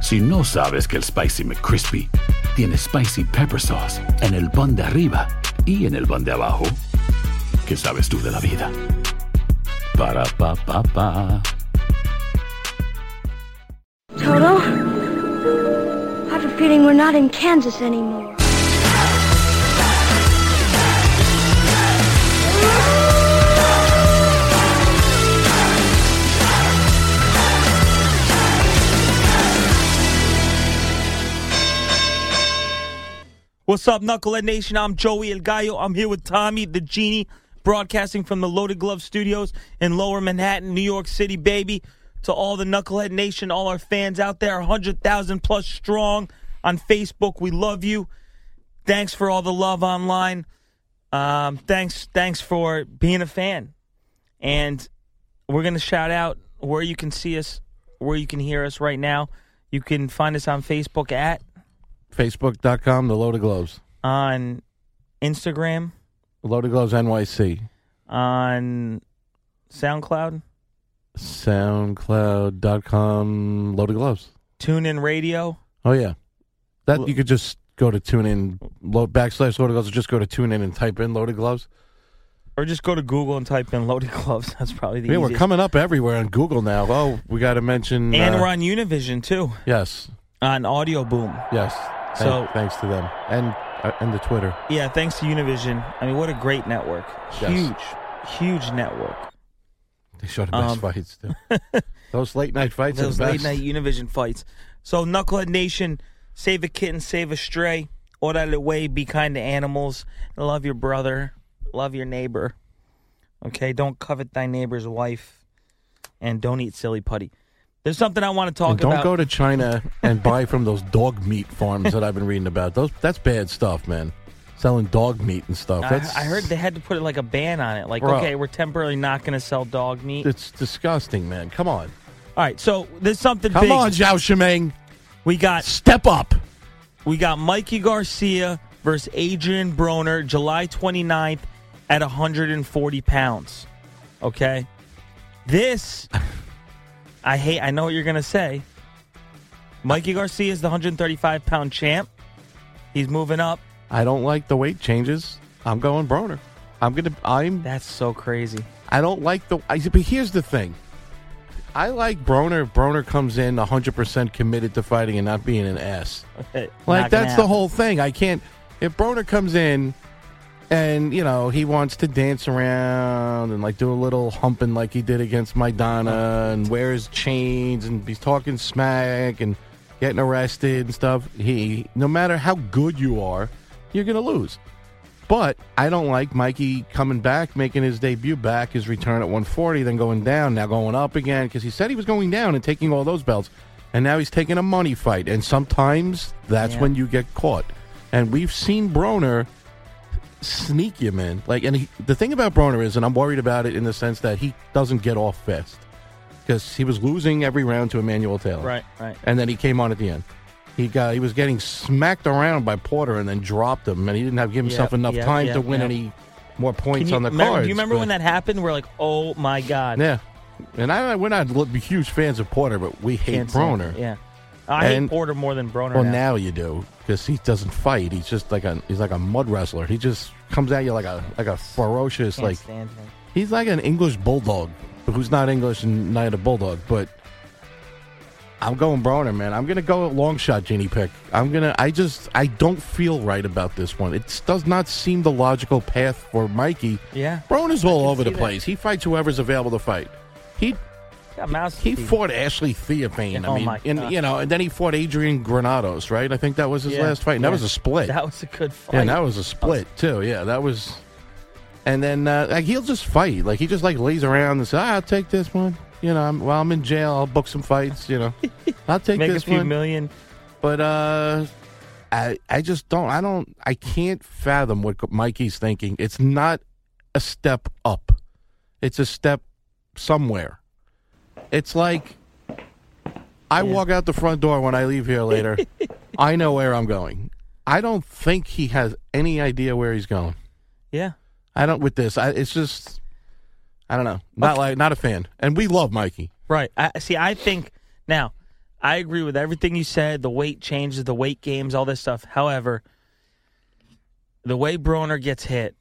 Si no sabes que el Spicy McCrispy tiene Spicy Pepper Sauce en el pan de arriba y en el pan de abajo, ¿qué sabes tú de la vida? Para, pa, pa, pa. Toto? I have a feeling we're not in Kansas anymore. What's up, Knucklehead Nation? I'm Joey El Gallo. I'm here with Tommy the Genie, broadcasting from the Loaded Glove Studios in Lower Manhattan, New York City, baby. To all the Knucklehead Nation, all our fans out there, 100,000 plus strong on Facebook. We love you. Thanks for all the love online. Um, thanks, thanks for being a fan. And we're gonna shout out where you can see us, where you can hear us right now. You can find us on Facebook at Facebook.com, The Loaded Gloves. on Instagram, Loaded Gloves NYC. on SoundCloud, SoundCloud.com, Loaded Gloves. TuneIn Radio. Oh, yeah. That You could just go to tune in, load, backslash Loaded Gloves, or just go to tune in and type in Loaded Gloves. Or just go to Google and type in Loaded Gloves. That's probably the Yeah, we're coming up everywhere on Google now. Oh, we got to mention. and uh, we're on Univision too, Yes, on Audio Boom. yes. Thank- So- thanks to them. And, uh, and the Twitter. Yeah, thanks to Univision. I mean, what a great network. Yes. Huge, huge network. They show the best Um, fights, too. Those late night fights Those late night Univision fights. So, Knucklehead Nation, save a kitten, save a stray. Order of the way, be kind to animals. Love your brother. Love your neighbor. Okay? Don't covet thy neighbor's wife. And don't eat silly putty. There's something I want to talk And don't about. go to China and buy from those dog meat farms that I've been reading about. Those that's bad stuff, man. Selling dog meat and stuff. I, I heard they had to put like a ban on it. Like, Bro. okay, we're temporarily not going to sell dog meat. it's disgusting, man. Come on. All right, so there's something Come big. on, Zhao Shimeng. We got Step up. We got Mikey Garcia versus Adrian Broner, July 29th at 140 pounds. Okay? This, I hate, I know what you're going to say. Mikey Garcia is the 135 pound champ. He's moving up. I don't like the weight changes. I'm going Broner. I'm gonna I'm That's so crazy. I don't like the I but here's the thing. I like Broner. if Broner comes in 100% committed to fighting and not being an ass. Like gonna that's the whole thing. I can't. If Broner comes in and you know he wants to dance around and like do a little humping like he did against Maidana and wears chains and he's talking smack and getting arrested and stuff. He no matter how good you are, you're gonna lose. But I don't like Mikey coming back, making his debut back, his return at 140, then going down, now going up again because he said he was going down and taking all those belts, and now he's taking a money fight. And sometimes that's Yeah. when you get caught. And we've seen Broner sneak you, man. Like, and he, the thing about Broner is, and I'm worried about it in the sense that he doesn't get off fast because he was losing every round to Emmanuel Taylor, Right, right. and then he came on at the end. He got he was getting smacked around by Porter and then dropped him, and he didn't have give himself Yep, enough yep, time yep, to win any more points you, on the remember- cards. do you remember but- when that happened? We're like, oh my God. Yeah, and I we're not huge fans of Porter, but we hate Broner. Yeah. I And- hate Porter more than Broner. Well, now. now you do because he doesn't fight. He's just like a he's like a mud wrestler. He just comes at you like a like a ferocious Can't like stand him. he's like an English bulldog, but who's not English and not a bulldog. But I'm going Broner, man. I'm gonna go long shot Genie pick. I'm gonna. I just I don't feel right about this one. It does not seem the logical path for Mikey. Yeah. Broner's all over see the that. place. He fights whoever's available to fight. He Got mouse he teeth. fought Ashley Theophane. Oh, I mean, my and you know, and then he fought Adrian Granados, right? I think that was his Yeah, last fight. And that was a split. That was a good fight. Yeah, and that was a split too. Yeah, that was. And then uh, like he'll just fight. Like he just like lays around and says, ah, "I'll take this one." You know, I'm, while I'm in jail, I'll book some fights. You know, I'll take Make a this few one. million. But uh, I I just don't. I don't. I can't fathom what Mikey's thinking. It's not a step up. It's a step somewhere. It's like I Yeah. walk out the front door when I leave here later. I know where I'm going. I don't think he has any idea where he's going. Yeah. I don't with this. I, it's just I don't know. Not Okay. like not a fan. And we love Mikey. Right. I see. I think now. I agree with everything you said. The weight changes, the weight games, all this stuff. However, the way Broner gets hit,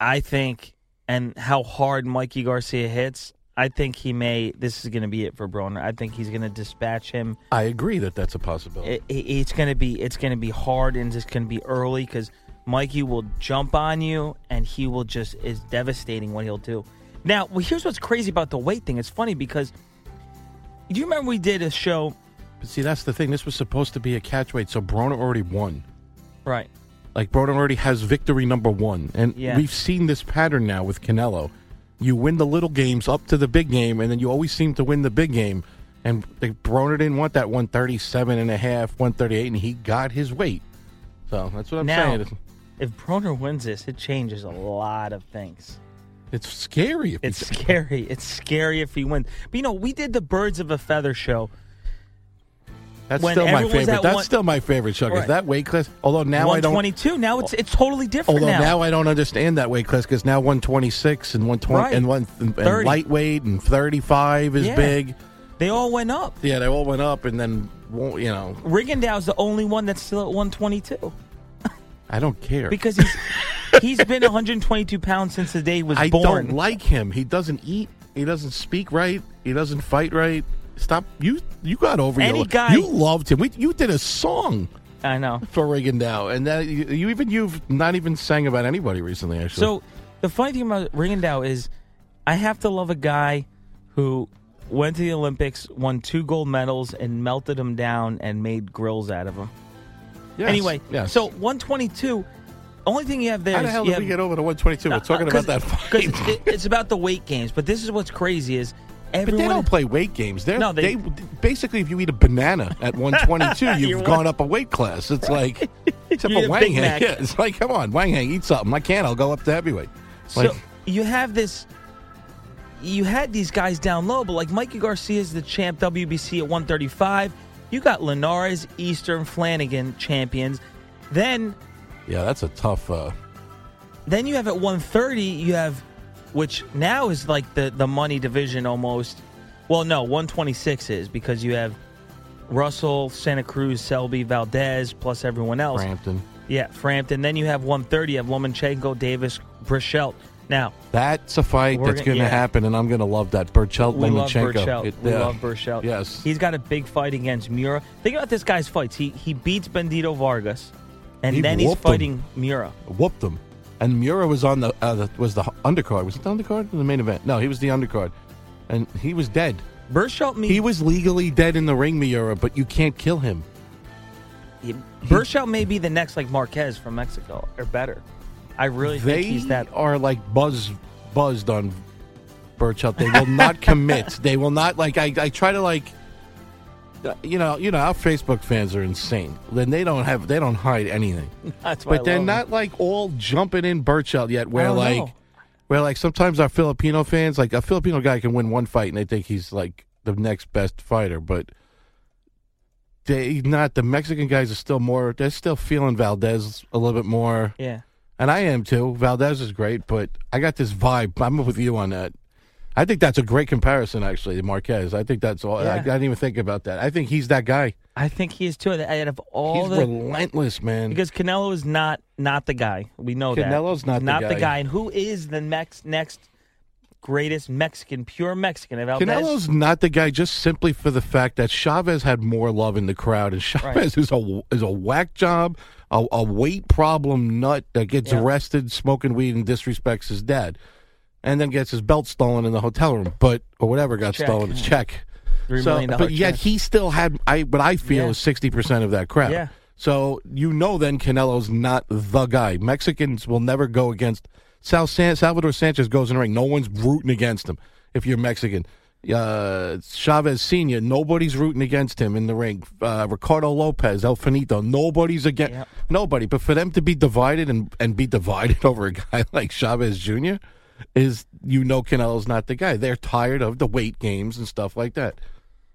I think, and how hard Mikey Garcia hits, I think he may. This is going to be it for Broner. I think he's going to dispatch him. I agree that that's a possibility. It, it, it's going to be. It's going to be hard and it's going to be early because Mikey will jump on you and he will just is devastating what he'll do. Now, well, here's what's crazy about the weight thing. It's funny because. Do you remember we did a show? But see, that's the thing. This was supposed to be a catch weight, so Broner already won. Right. Like Broner already has victory number one, and Yeah. we've seen this pattern now with Canelo. You win the little games up to the big game, and then you always seem to win the big game. And like, Broner didn't want that 137 and a half, 138, and he got his weight. So that's what I'm Now- saying. If Broner wins this, it changes a lot of things. It's scary. If It's scary. It's scary if he wins. But you know, we did the Birds of a Feather show. That's still my favorite. at That's one- still my favorite show. 'cause Right. that weight class, although now I don't. 122. Now it's it's totally different Although now. now. I don't understand that weight class because now 126 and 120 Right. and one and, 30. lightweight and 35 is Yeah. big. they all went up. Yeah, they all went up, and then you know Rigondeaux's the only one that's still at 122 I don't care. because he's he's been 122 pounds since the day he was I born. I don't like him. He doesn't eat. He doesn't speak right. He doesn't fight right. Stop. You you got over Any your guy- You loved him. We, you did a song I know. for Rigondeaux, and that you, you even you've not even sang about anybody recently. Actually, So the funny thing about Rigondeaux is, I have to love a guy who went to the Olympics, won two gold medals, and melted them down and made grills out of them. Yes, Anyway, yes. so 122. Only thing you have there how the hell you did have, we get over to 122? We're talking uh, about that fight. because it's about the weight games. But this is what's crazy is But they don't play weight games. They're, No, they, they- basically if you eat a banana at 122, You're you've one- gone up a weight class. It's like except for Wang Hang. Yeah, it's like come on, Wang Hang, eat something. I can't. I'll go up to heavyweight. So you have this. You had these guys down low, but like Mikey Garcia is the champ WBC at 135. You got Linares, Eastern, Flanagan champions. Then, yeah, that's a tough. Uh, then you have at 130. You have, which now is like the the money division almost. Well, no, 126 is because you have Russell, Santa Cruz, Selby, Valdez, plus everyone else. Frampton. Yeah, Frampton. Then you have 130. You have Lomachenko, Davis, Berchelt. Now, That's a fight that's gonna- yeah. happen, and I'm going to love that. Berchelt We love Lomachenko. Berchelt. It- we love Berchelt. Yes. he's got a big fight against Miura. Think about this guy's fights. He he beats Bendito Vargas, and He then he's whooped him. fighting Miura. Whooped him. And Miura was on the, uh, the was the undercard. Was it the undercard or the main event? No, he was the undercard, and he was dead. Berchelt me. He was legally dead in the ring, Miura, but you can't kill him. Berchelt may be the next like Marquez from Mexico or better. I really they think he's that. are like buzz buzzed on Berchelt. They will not commit. They will not like. I, I try to like. You know, you know, our Facebook fans are insane. Then they don't have, they don't hide anything. That's why. But they're not like all jumping in Berchelt yet. Where like, know. where like sometimes our Filipino fans, like a Filipino guy can win one fight and they think he's like the next best fighter, but they not. The Mexican guys are still more. They're still feeling Valdez a little bit more. Yeah. And I am too. Valdez is great, but I got this vibe. I'm with you on that. I think that's a great comparison, actually, Marquez. I think that's all. I, Yeah. I didn't even think about that. I think he's that guy. I think he is too. Out of all he's the relentless, man. because Canelo is not not the guy. We know that Canelo's not the not the guy. And who is the next next greatest Mexican, pure Mexican of Valdez. Canelo's not the guy just simply for the fact that Chavez had more love in the crowd, and Chavez is a is a whack job, a, a weight problem nut that gets Yeah. arrested smoking weed and disrespects his dad, and then gets his belt stolen in the hotel room, but or whatever got Check. stolen, his check. Three So, but yet check. he still had I what I feel Yeah. is sixty percent of that crowd. Yeah. So you know then Canelo's not the guy. Mexicans will never go against Sal San- Salvador Sanchez goes in the ring. No one's rooting against him if you're Mexican. Uh, Chavez Senior, nobody's rooting against him in the ring. Uh, Ricardo Lopez, El Finito, nobody's against Yep. nobody. But for them to be divided and, and be divided over a guy like Chavez Jr. is you know Canelo's not the guy. They're tired of the weight games and stuff like that.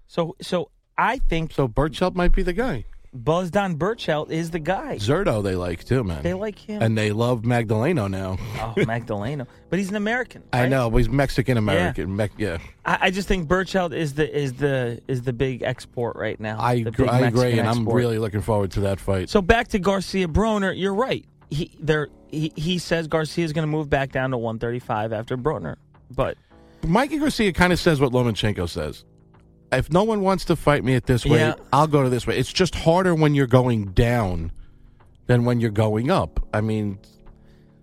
so so I think So Berchelt might be the guy. Buzz Don Berchelt is the guy. Zerto they like too, man. They like him. and they love Magdaleno now. oh, Magdaleno, but he's an American. I know, but he's Mexican American. Me- yeah, I, I just think Berchelt is the is the is the big export right now. I gr- I agree, and I'm really looking forward to that fight. So back to Garcia Broner, you're right. He there he, he says Garcia's going to move back down to 135 after Broner, but Mikey Garcia kind of says what Lomachenko says. If no one wants to fight me at this way, Yeah. I'll go to this way. It's just harder when you're going down than when you're going up. I mean,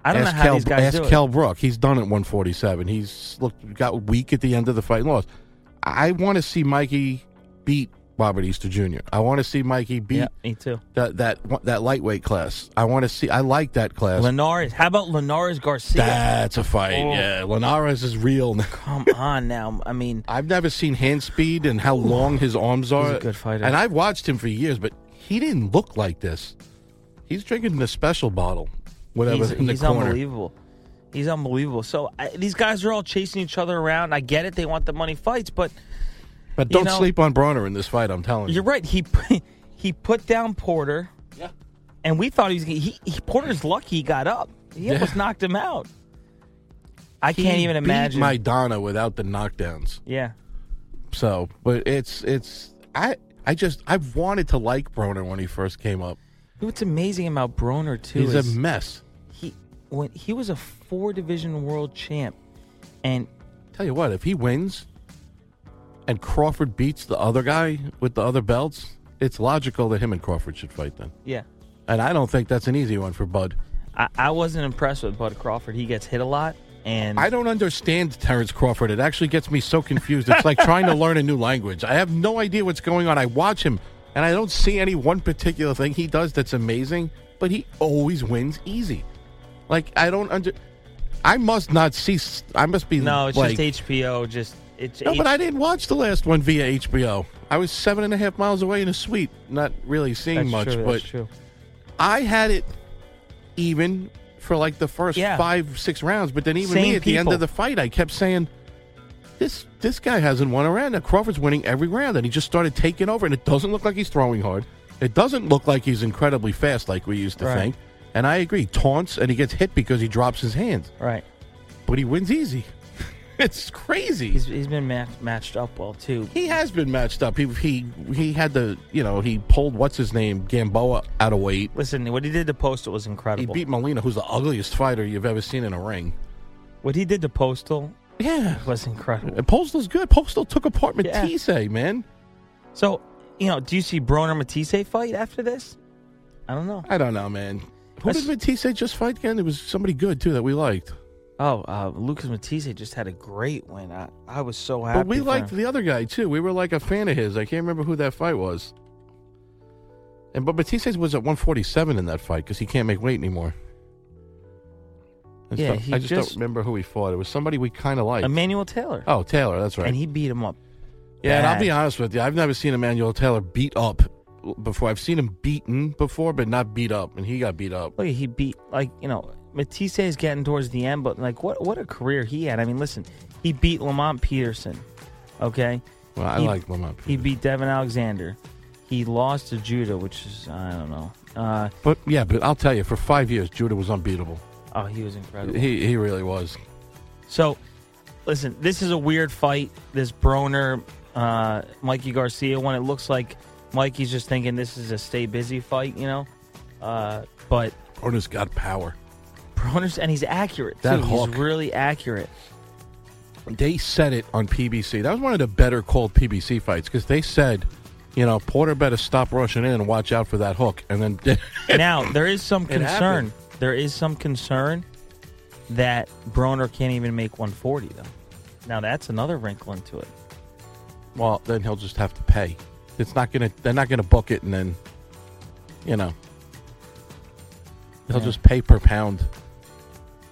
I don't ask know how Kel, these guys ask do it. Kel Brook. He's done at 147. He's looked got weak at the end of the fight and lost. I want to see Mikey beat Robert Easter Jr. I want to see Mikey beat Yeah, me too. that that that lightweight class. I want to see. I like that class. Linares, how about Linares Garcia? That's a fight. Oh. Yeah, Linares is real. Come on now. I mean, I've never seen hand speed and how long his arms are. a good fighter. And I've watched him for years, but he didn't look like this. He's drinking the special bottle, whatever he's, in the he's unbelievable. He's unbelievable. So I, these guys are all chasing each other around. I get it; they want the money fights, but But don't know- sleep on Broner in this fight. I'm telling you. you're right. He put- he put down Porter. Yeah. and we thought he was. He, he Porter's lucky he got up. He Yeah. almost knocked him out. I He can't even beat imagine. Maidana without the knockdowns. yeah, So, but it's it's I I just I've wanted to like Broner when he first came up. what's amazing about Broner too He's is a mess. he when he was a four division world champ, and Tell you what, if he wins and Crawford beats the other guy with the other belts, it's logical that him and Crawford should fight then. yeah, And I don't think that's an easy one for Bud. I, I wasn't impressed with Bud Crawford. He gets hit a lot, and I don't understand Terrence Crawford. It actually gets me so confused. It's like trying to learn a new language. I have no idea what's going on. I watch him and I don't see any one particular thing he does that's amazing, but he always wins easy. Like I don't under I must not see I must be no, it's like, just HBO. Just it's No, H- but I didn't watch the last one via HBO. I was seven and a half miles away in a suite, not really seeing that's much, true, but that's true. I had it even for like the first Yeah. five, six rounds. But then even Same me at the end of the fight, I kept saying, "This this guy hasn't won a round. Now Crawford's winning every round." And he just started taking over, and it doesn't look like he's throwing hard. It doesn't look like he's incredibly fast like we used to Right. think. And I agree, taunts and he gets hit because he drops his hands, Right. but he wins easy. it's crazy. He's he's been match, matched up well too. He has been matched up. He he he had the you know he pulled what's his name Gamboa out of weight. Listen, what he did to Postol was incredible. He incredible. beat Molina, who's the ugliest fighter you've ever seen in a ring. what he did to Postol Yeah, was incredible. and Postol's good. Postol took apart Yeah. Matthysse, man. So, you know, do you see Broner Matthysse fight after this? I don't know. I don't know, man. Who That's- did Matthysse just fight again? It was somebody good too that we liked. Oh, uh, Lucas Matthysse just had a great win. I, I was so happy. But we liked him. the other guy too. We were like a fan of his. I can't remember who that fight was. And but Batiste was at 147 in that fight because he can't make weight anymore. And Yeah, so- I just, just- don't remember who he fought. It was somebody we kind of liked. Emmanuel Taylor. oh, Taylor, that's right. And he beat him up. yeah, and I'll be honest with you. I've never seen Emmanuel Taylor beat up before. I've seen him beaten before, but not beat up, and he got beat up. Look, he beat like you know Matthysse is getting towards the end, but like what what a career he had. I mean, listen, he beat Lamont Peterson. Okay, Well, I He- like Lamont. he beat Devin Alexander. He lost to Judah, which is I don't know. Uh, But yeah, but I'll tell you, for five years, Judah was unbeatable. oh, he was incredible. He he really was. So, listen, this is a weird fight. This Broner, uh, Mikey Garcia one. It looks like Mikey's just thinking this is a stay busy fight, you know. Uh, but Broner's got power. Broner's and he's accurate. That too. hook. He's really accurate. they said it on PBC. That was one of the better called PBC fights because they said, you know, Porter better stop rushing in and watch out for that hook. And then now there is some concern. There is some concern that Broner can't even make 140 though. Now that's another wrinkle into it. well, then he'll just have to pay. It's not gonna. They're not gonna book it and then, you know, they'll Yeah. just pay per pound.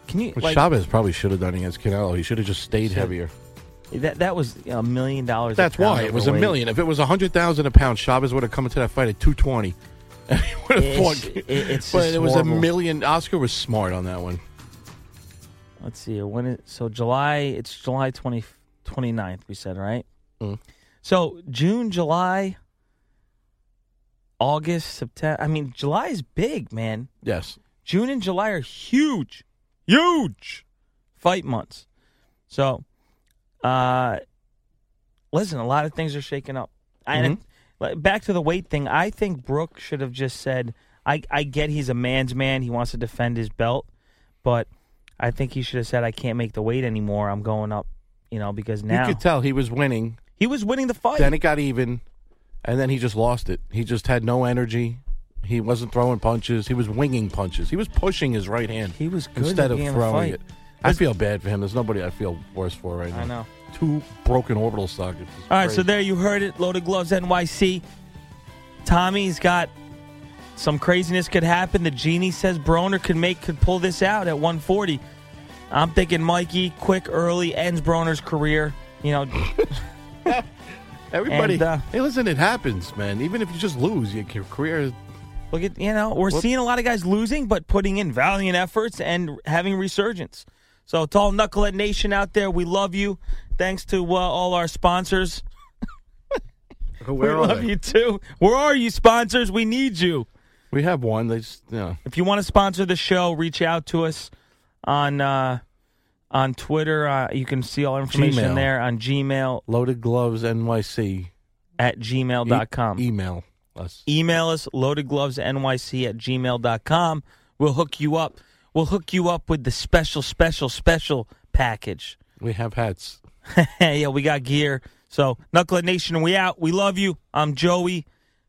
Can you like Chavez probably should have done against Canelo. He should have just stayed Should- heavier. that? That was a million dollars. That's why it was a million. If it was a hundred thousand a pound, Chavez would have come into that fight at two twenty. And he would have It's- fought. it- it's but it was horrible. a million. Oscar was smart on that one. Let's see. When it, so July, it's July 20, 29th, we said, right? Mm. So June, July, August, September. I mean, July is big, man. Yes. June and July are huge, huge fight months. So, uh, listen, a lot of things are shaking up. And it- back to the weight thing, I think Brook should have just said, I, I get he's a man's man. He wants to defend his belt, but I think he should have said, I can't make the weight anymore. I'm going up, you know, because now You could tell he was winning. he was winning the fight. Then it got even, and then he just lost it. He just had no energy. He wasn't throwing punches. He was winging punches. He was pushing his right hand He was good instead of in throwing fight. it. I feel bad for him. There's nobody I feel worse for right now. I know. Two broken orbital sockets. It's All right, so there you heard it. Loaded Gloves NYC. Tommy's got some craziness could happen. The genie says Broner could make could pull this out at 140. I'm thinking Mikey quick early ends Broner's career. You know, Everybody, and, uh, hey, listen, it happens, man. Even if you just lose, your your career. Look at you know we're Whoop. seeing a lot of guys losing, but putting in valiant efforts and having resurgence. So to all Knucklehead Nation out there, we love you. Thanks to uh, all our sponsors. We love they? you too. Where are you, sponsors? We need you. We have one. They just, you know, If you want to sponsor the show, reach out to us on uh, on Twitter. Uh, you can see all information Gmail. there on Gmail loaded gloves NYC. at gmail.com. E- email us. Email us loadedglovesnyc at gmail.com. We'll hook you up. We'll hook you up with the special, special, special package. We have hats. yeah, we got gear. So, Knucklehead Nation, we out. We love you. I'm Joey,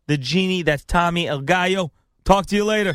the genie. That's Tommy El Gallo. Talk to you later.